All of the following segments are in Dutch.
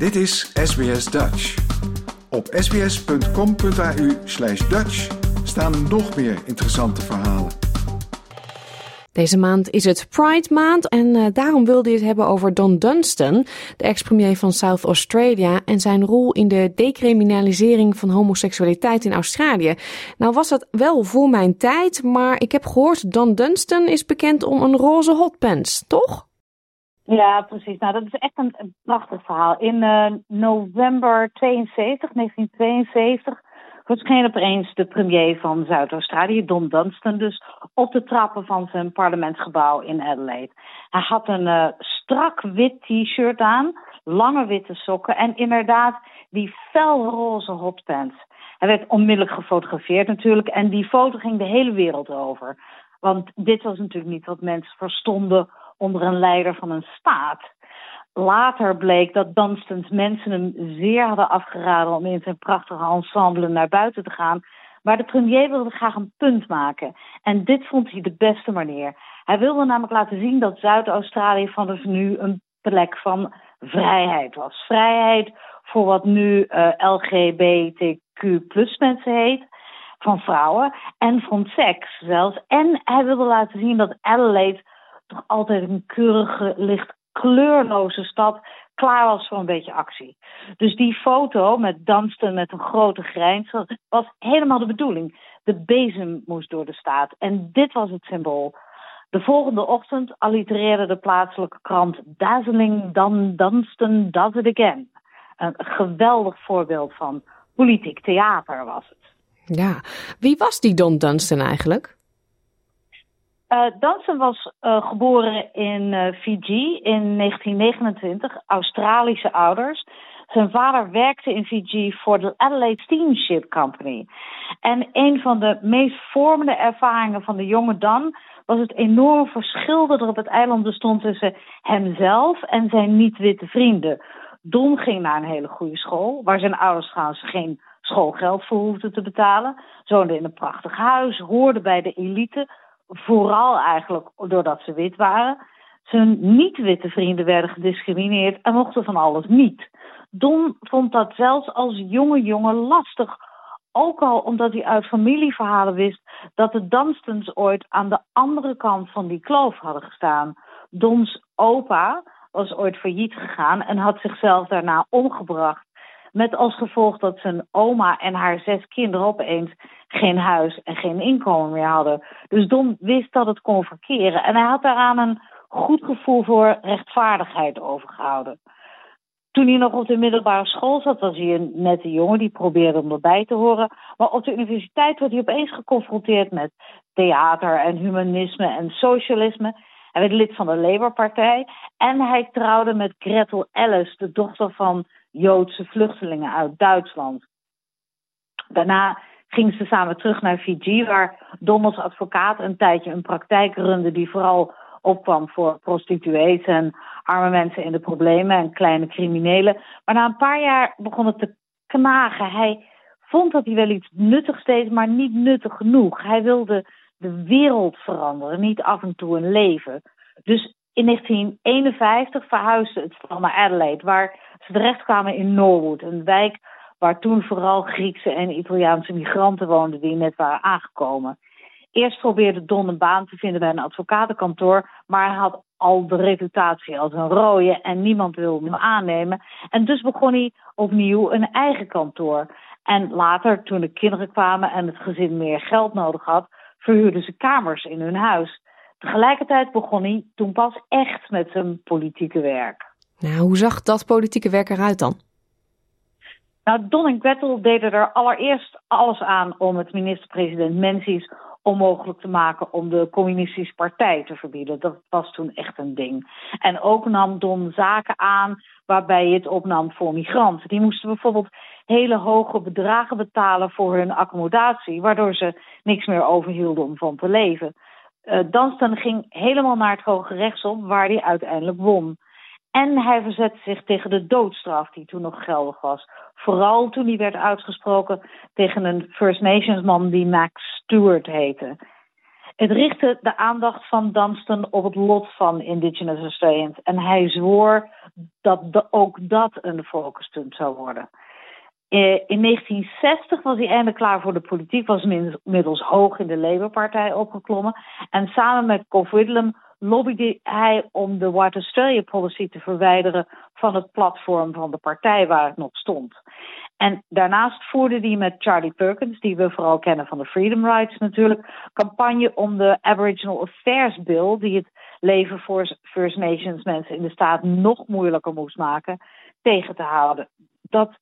Dit is SBS Dutch. Op sbs.com.au slash Dutch staan nog meer interessante verhalen. Deze maand is het Pride Maand en uh, daarom wilde hij het hebben over Don Dunstan, de ex-premier van South Australia, en zijn rol in de decriminalisering van homoseksualiteit in Australië. Nou was dat wel voor mijn tijd, maar ik heb gehoord Don Dunstan is bekend om een roze hotpants, toch? Ja, precies. Nou, dat is echt een, prachtig verhaal. In uh, november 72, 1972 verscheen opeens de premier van Zuid-Australië, Don Dunstan, dus op de trappen van zijn parlementsgebouw in Adelaide. Hij had een uh, strak wit t-shirt aan, lange witte sokken en inderdaad die felroze hotpants. Hij werd onmiddellijk gefotografeerd natuurlijk en die foto ging de hele wereld over. Want dit was natuurlijk niet wat mensen verstonden onder een leider van een staat. Later bleek dat Dunstans mensen hem zeer hadden afgeraden om in zijn prachtige ensemble naar buiten te gaan. Maar de premier wilde graag een punt maken. En dit vond hij de beste manier. Hij wilde namelijk laten zien dat Zuid-Australië vanaf nu een plek van vrijheid was. Vrijheid voor wat nu uh, LGBTQ mensen heet. Van vrouwen en van seks zelfs. En hij wilde laten zien dat Adelaide altijd een keurige, licht kleurloze stad klaar was voor een beetje actie. Dus die foto met Dansten met een grote grijns was helemaal de bedoeling. De bezem moest door de staat en dit was het symbool. De volgende ochtend allitereerde de plaatselijke krant Dazzling Dan Dunstan Does It Again. Een geweldig voorbeeld van politiek theater was het. Ja, wie was die Don Dunstan eigenlijk? Uh, Dansen was uh, geboren in uh, Fiji in 1929, Australische ouders. Zijn vader werkte in Fiji voor de Adelaide Steamship Company. En een van de meest vormende ervaringen van de jonge Dan was het enorme verschil dat er op het eiland bestond tussen hemzelf en zijn niet-witte vrienden. Don ging naar een hele goede school, waar zijn ouders trouwens geen schoolgeld voor hoefden te betalen. Zoonde in een prachtig huis, hoorde bij de elite vooral eigenlijk doordat ze wit waren. Zijn niet-witte vrienden werden gediscrimineerd en mochten van alles niet. Don vond dat zelfs als jonge jongen lastig. Ook al omdat hij uit familieverhalen wist dat de Dunstans ooit aan de andere kant van die kloof hadden gestaan. Dons opa was ooit failliet gegaan en had zichzelf daarna omgebracht. Met als gevolg dat zijn oma en haar zes kinderen opeens geen huis en geen inkomen meer hadden. Dus Don wist dat het kon verkeren. En hij had daaraan een goed gevoel voor rechtvaardigheid overgehouden. Toen hij nog op de middelbare school zat, was hij een nette jongen die probeerde om erbij te horen. Maar op de universiteit werd hij opeens geconfronteerd met theater en humanisme en socialisme. Hij werd lid van de Labour-partij en hij trouwde met Gretel Ellis, de dochter van Joodse vluchtelingen uit Duitsland. Daarna gingen ze samen terug naar Fiji, waar Don als advocaat een tijdje een praktijk runde die vooral opkwam voor prostituees en arme mensen in de problemen en kleine criminelen. Maar na een paar jaar begon het te knagen. Hij vond dat hij wel iets nuttigs deed, maar niet nuttig genoeg. Hij wilde de wereld veranderen, niet af en toe een leven. Dus in 1951 verhuisde het stel naar Adelaide, waar ze terechtkwamen in Norwood, een wijk waar toen vooral Griekse en Italiaanse migranten woonden die net waren aangekomen. Eerst probeerde Don een baan te vinden bij een advocatenkantoor, maar hij had al de reputatie als een rode en niemand wilde hem aannemen. En dus begon hij opnieuw een eigen kantoor. En later, toen de kinderen kwamen en het gezin meer geld nodig had, verhuurden ze kamers in hun huis. Tegelijkertijd begon hij toen pas echt met zijn politieke werk. Nou, hoe zag dat politieke werk eruit dan? Nou, Don en Gretel deden er allereerst alles aan om het minister-president Menzies onmogelijk te maken om de communistische partij te verbieden. Dat was toen echt een ding. En ook nam Don zaken aan waarbij hij het opnam voor migranten. Die moesten bijvoorbeeld hele hoge bedragen betalen voor hun accommodatie, waardoor ze niks meer overhielden om van te leven. Uh, Danstan ging helemaal naar het Hoge Rechtshof, waar hij uiteindelijk won. En hij verzette zich tegen de doodstraf die toen nog geldig was. Vooral toen die werd uitgesproken tegen een First Nations man die Max Stewart heette. Het richtte de aandacht van Dunstan op het lot van Indigenous Australians. En hij zwoer dat ook dat een focuspunt zou worden. Eh, in 1960 was hij eindelijk klaar voor de politiek, was inmiddels hoog in de Labour-partij opgeklommen. En samen met Cov Whitlam lobbyde hij om de White Australia Policy te verwijderen van het platform van de partij waar het nog stond. En daarnaast voerde hij met Charlie Perkins, die we vooral kennen van de Freedom Rides natuurlijk, campagne om de Aboriginal Affairs Bill, die het leven voor First Nations mensen in de staat nog moeilijker moest maken, tegen te houden. Dat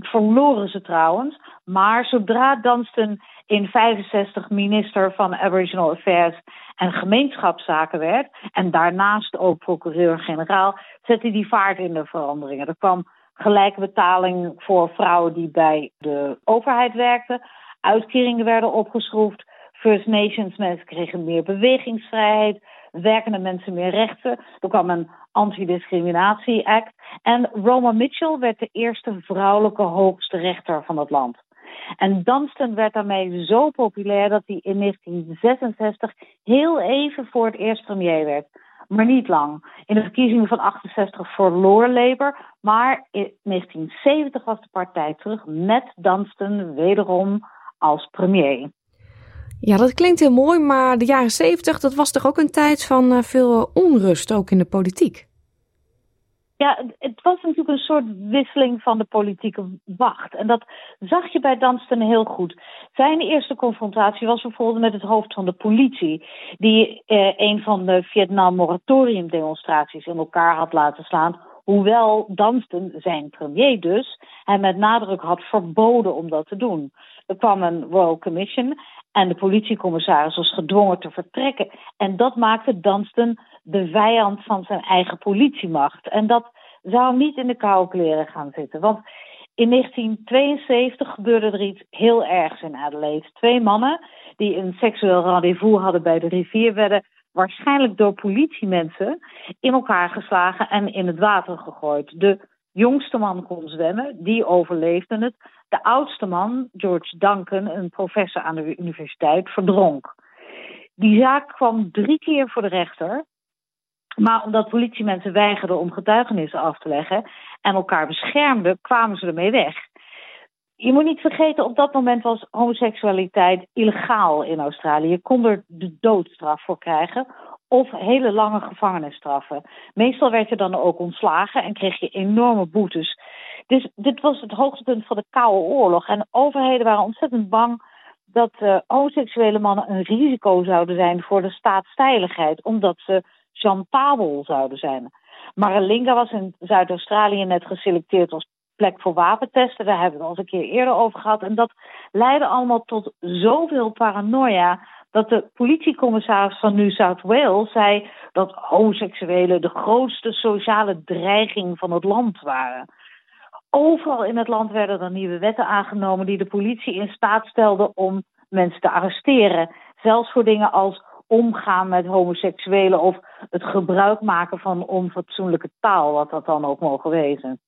verloren ze trouwens. Maar zodra Dunstan in 65 minister van Aboriginal Affairs en gemeenschapszaken werd, en daarnaast ook procureur-generaal, zette hij vaart in de veranderingen. Er kwam gelijke betaling voor vrouwen die bij de overheid werkten, uitkeringen werden opgeschroefd, First Nations mensen kregen meer bewegingsvrijheid, werkende mensen meer rechten. Er kwam een Anti-Discriminatie-act. En Roma Mitchell werd de eerste vrouwelijke hoogste rechter van het land. En Dunstan werd daarmee zo populair dat hij in 1966 heel even voor het eerst premier werd. Maar niet lang. In de verkiezingen van 68 verloor Labour. Maar in 1970 was de partij terug met Dunstan wederom als premier. Ja, dat klinkt heel mooi, maar de jaren zeventig, dat was toch ook een tijd van uh, veel onrust, ook in de politiek? Ja, het was natuurlijk een soort wisseling van de politieke wacht. En dat zag je bij Dunstan heel goed. Zijn eerste confrontatie was bijvoorbeeld met het hoofd van de politie, die eh, een van de Vietnam moratorium demonstraties in elkaar had laten slaan. Hoewel Dunstan, zijn premier dus, hem met nadruk had verboden om dat te doen. Er kwam een Royal Commission en de politiecommissaris was gedwongen te vertrekken. En dat maakte Dunstan de vijand van zijn eigen politiemacht. En dat zou niet in de koude kleren gaan zitten. Want in 1972 gebeurde er iets heel ergs in Adelaide. Twee mannen die een seksueel rendezvous hadden bij de rivier werden waarschijnlijk door politiemensen in elkaar geslagen en in het water gegooid. De jongste man kon zwemmen, die overleefde het. De oudste man, George Duncan, een professor aan de universiteit, verdronk. Die zaak kwam drie keer voor de rechter. Maar omdat politiemensen weigerden om getuigenissen af te leggen en elkaar beschermden, kwamen ze ermee weg. Je moet niet vergeten, op dat moment was homoseksualiteit illegaal in Australië. Je kon er de doodstraf voor krijgen of hele lange gevangenisstraffen. Meestal werd je dan ook ontslagen en kreeg je enorme boetes. Dus dit was het hoogtepunt van de Koude Oorlog. En overheden waren ontzettend bang dat uh, homoseksuele mannen een risico zouden zijn voor de staatsveiligheid, omdat ze chantabel zouden zijn. Maralinga was in Zuid-Australië net geselecteerd als plek voor wapentesten. Daar hebben we het al eens een keer eerder over gehad. En dat leidde allemaal tot zoveel paranoia dat de politiecommissaris van New South Wales zei dat homoseksuelen de grootste sociale dreiging van het land waren. Overal in het land werden er nieuwe wetten aangenomen die de politie in staat stelden om mensen te arresteren. Zelfs voor dingen als omgaan met homoseksuelen of het gebruik maken van onfatsoenlijke taal, wat dat dan ook mogen wezen.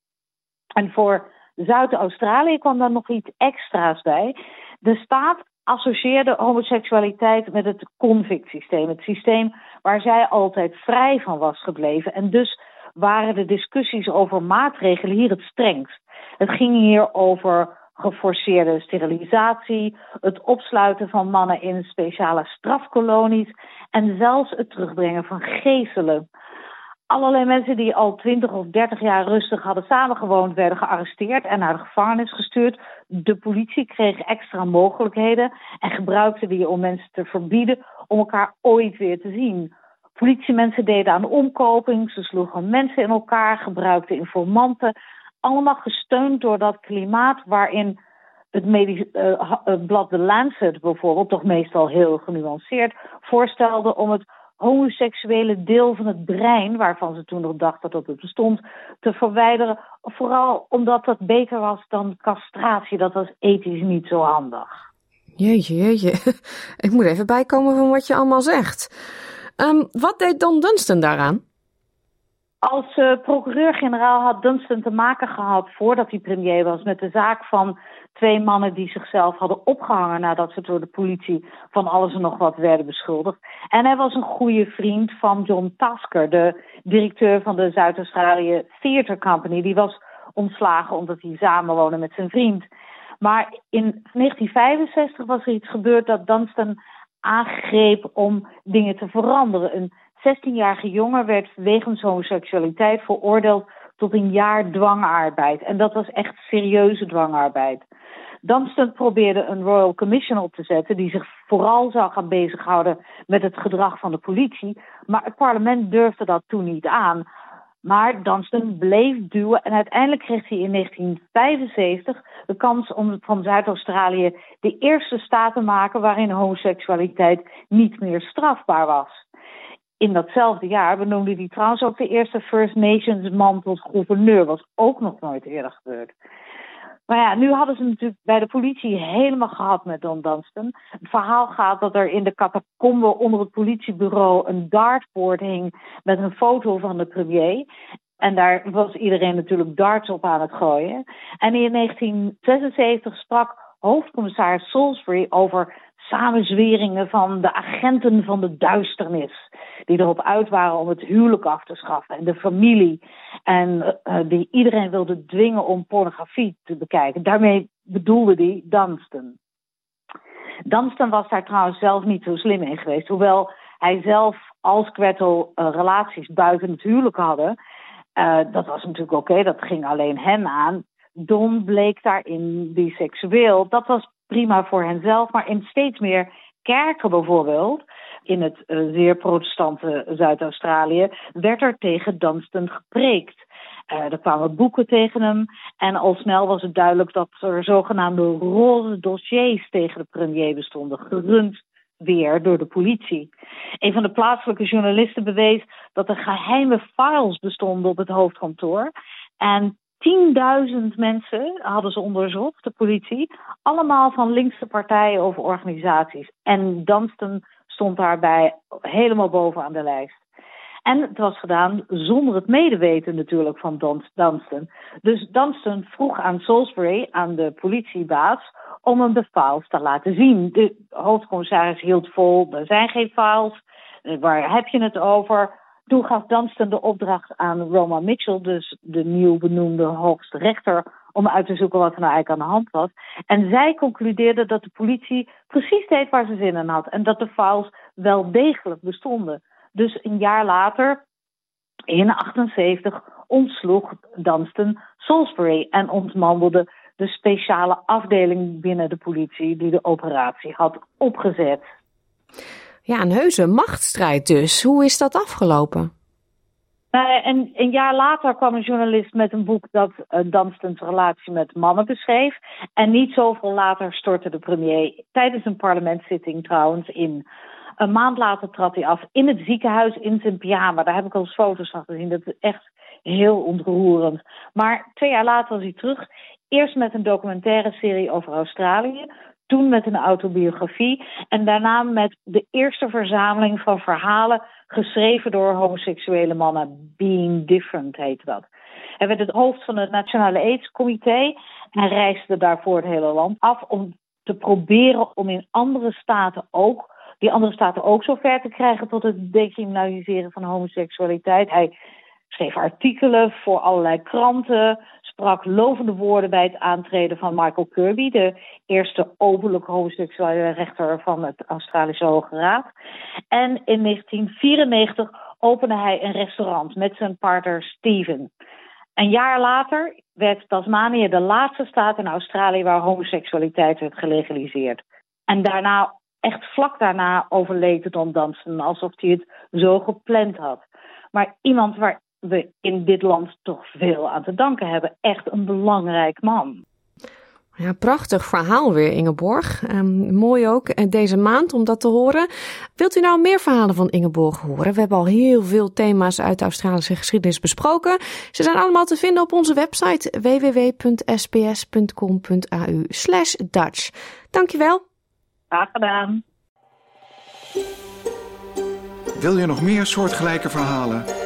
En voor Zuid-Australië kwam daar nog iets extra's bij. De staat associeerde homoseksualiteit met het convict-systeem. Het systeem waar zij altijd vrij van was gebleven. En dus waren de discussies over maatregelen hier het strengst. Het ging hier over geforceerde sterilisatie, het opsluiten van mannen in speciale strafkolonies en zelfs het terugbrengen van geestelen. Allerlei mensen die al 20 of 30 jaar rustig hadden samengewoond, werden gearresteerd en naar de gevangenis gestuurd. De politie kreeg extra mogelijkheden en gebruikte die om mensen te verbieden om elkaar ooit weer te zien. Politiemensen deden aan omkoping, ze sloegen mensen in elkaar, gebruikten informanten. Allemaal gesteund door dat klimaat waarin het, medisch, uh, het blad The Lancet bijvoorbeeld, toch meestal heel genuanceerd, voorstelde om het homoseksuele deel van het brein, waarvan ze toen nog dachten dat het bestond, te verwijderen. Vooral omdat dat beter was dan castratie. Dat was ethisch niet zo handig. Jeetje, jeetje. Ik moet even bijkomen van wat je allemaal zegt. Um, wat deed Don Dunstan daaraan? Als uh, procureur-generaal had Dunstan te maken gehad voordat hij premier was met de zaak van twee mannen die zichzelf hadden opgehangen nadat ze door de politie van alles en nog wat werden beschuldigd. En hij was een goede vriend van John Tasker, de directeur van de Zuid-Australië Theatre Company. Die was ontslagen omdat hij samenwoonde met zijn vriend. Maar in 1965 was er iets gebeurd dat Dunstan aangreep om dingen te veranderen. Een 16-jarige jongen werd wegens homoseksualiteit veroordeeld tot een jaar dwangarbeid. En dat was echt serieuze dwangarbeid. Dunstan probeerde een Royal Commission op te zetten die zich vooral zou gaan bezighouden met het gedrag van de politie. Maar het parlement durfde dat toen niet aan. Maar Dunstan bleef duwen en uiteindelijk kreeg hij in 1975 de kans om van Zuid-Australië de eerste staat te maken waarin homoseksualiteit niet meer strafbaar was. In datzelfde jaar benoemde hij trouwens ook de eerste First Nations man tot gouverneur, was ook nog nooit eerder gebeurd. Maar ja, nu hadden ze natuurlijk bij de politie helemaal gehad met Don Dunstan. Het verhaal gaat dat er in de catacombe onder het politiebureau een dartboard hing met een foto van de premier. En daar was iedereen natuurlijk darts op aan het gooien. En in 1976 sprak hoofdcommissaris Salisbury over samenzweringen van de agenten van de duisternis. Die erop uit waren om het huwelijk af te schaffen en de familie. En uh, die iedereen wilde dwingen om pornografie te bekijken. Daarmee bedoelde hij Dunstan. Dunstan was daar trouwens zelf niet zo slim in geweest. Hoewel hij zelf als Gretel uh, relaties buiten het huwelijk hadden. Uh, dat was natuurlijk oké, dat ging alleen hem aan. Don bleek daarin biseksueel. Dat was prima voor henzelf, maar in steeds meer kerken bijvoorbeeld, in het uh, zeer protestante Zuid-Australië, werd er tegen Dunstan gepreekt. Uh, er kwamen boeken tegen hem en al snel was het duidelijk dat er zogenaamde roze dossiers tegen de premier bestonden, gerund weer door de politie. Een van de plaatselijke journalisten bewees dat er geheime files bestonden op het hoofdkantoor. En 10.000 mensen hadden ze onderzocht, de politie. Allemaal van linkse partijen of organisaties. En Dunstan stond daarbij helemaal bovenaan de lijst. En het was gedaan zonder het medeweten natuurlijk van Dunstan. Dus Dunstan vroeg aan Salisbury, aan de politiebaas, om hem de files te laten zien. De hoofdcommissaris hield vol, er zijn geen files. Waar heb je het over? Toen gaf Dunstan de opdracht aan Roma Mitchell, dus de nieuw benoemde hoogste rechter, om uit te zoeken wat er nou eigenlijk aan de hand was. En zij concludeerde dat de politie precies deed waar ze zin in had en dat de files wel degelijk bestonden. Dus een jaar later, in 78, ontsloeg Dunstan Salisbury en ontmandelde de speciale afdeling binnen de politie die de operatie had opgezet. Ja, een heuse machtsstrijd dus. Hoe is dat afgelopen? Nou, en een jaar later kwam een journalist met een boek dat uh, Dunstans relatie met mannen beschreef. En niet zoveel later stortte de premier tijdens een parlementszitting trouwens in. Een maand later trad hij af in het ziekenhuis in zijn pyjama. Daar heb ik al eens foto's van gezien. Dat is echt heel ontroerend. Maar twee jaar later was hij terug. Eerst met een documentaire serie over Australië. Toen met een autobiografie en daarna met de eerste verzameling van verhalen geschreven door homoseksuele mannen. Being Different heette dat. Hij werd het hoofd van het Nationale AIDS-comité en reisde daarvoor het hele land af om te proberen om in andere staten ook, die andere staten ook zover te krijgen tot het decriminaliseren van homoseksualiteit. Hij schreef artikelen voor allerlei kranten, sprak lovende woorden bij het aantreden van Michael Kirby, de eerste openlijk homoseksuele rechter van het Australische Hoge Raad. En in 1994 opende hij een restaurant met zijn partner Steven. Een jaar later werd Tasmanië de laatste staat in Australië waar homoseksualiteit werd gelegaliseerd. En daarna, echt vlak daarna, overleed Don Dansen alsof hij het zo gepland had. Maar iemand waar we in dit land toch veel aan te danken hebben. Echt een belangrijk man. Ja, prachtig verhaal weer, Ingeborg. Um, mooi ook eh, deze maand om dat te horen. Wilt u nou meer verhalen van Ingeborg horen? We hebben al heel veel thema's uit de Australische geschiedenis besproken. Ze zijn allemaal te vinden op onze website www.sbs.com.au Dutch. Dankjewel. Graag gedaan. Wil je nog meer soortgelijke verhalen?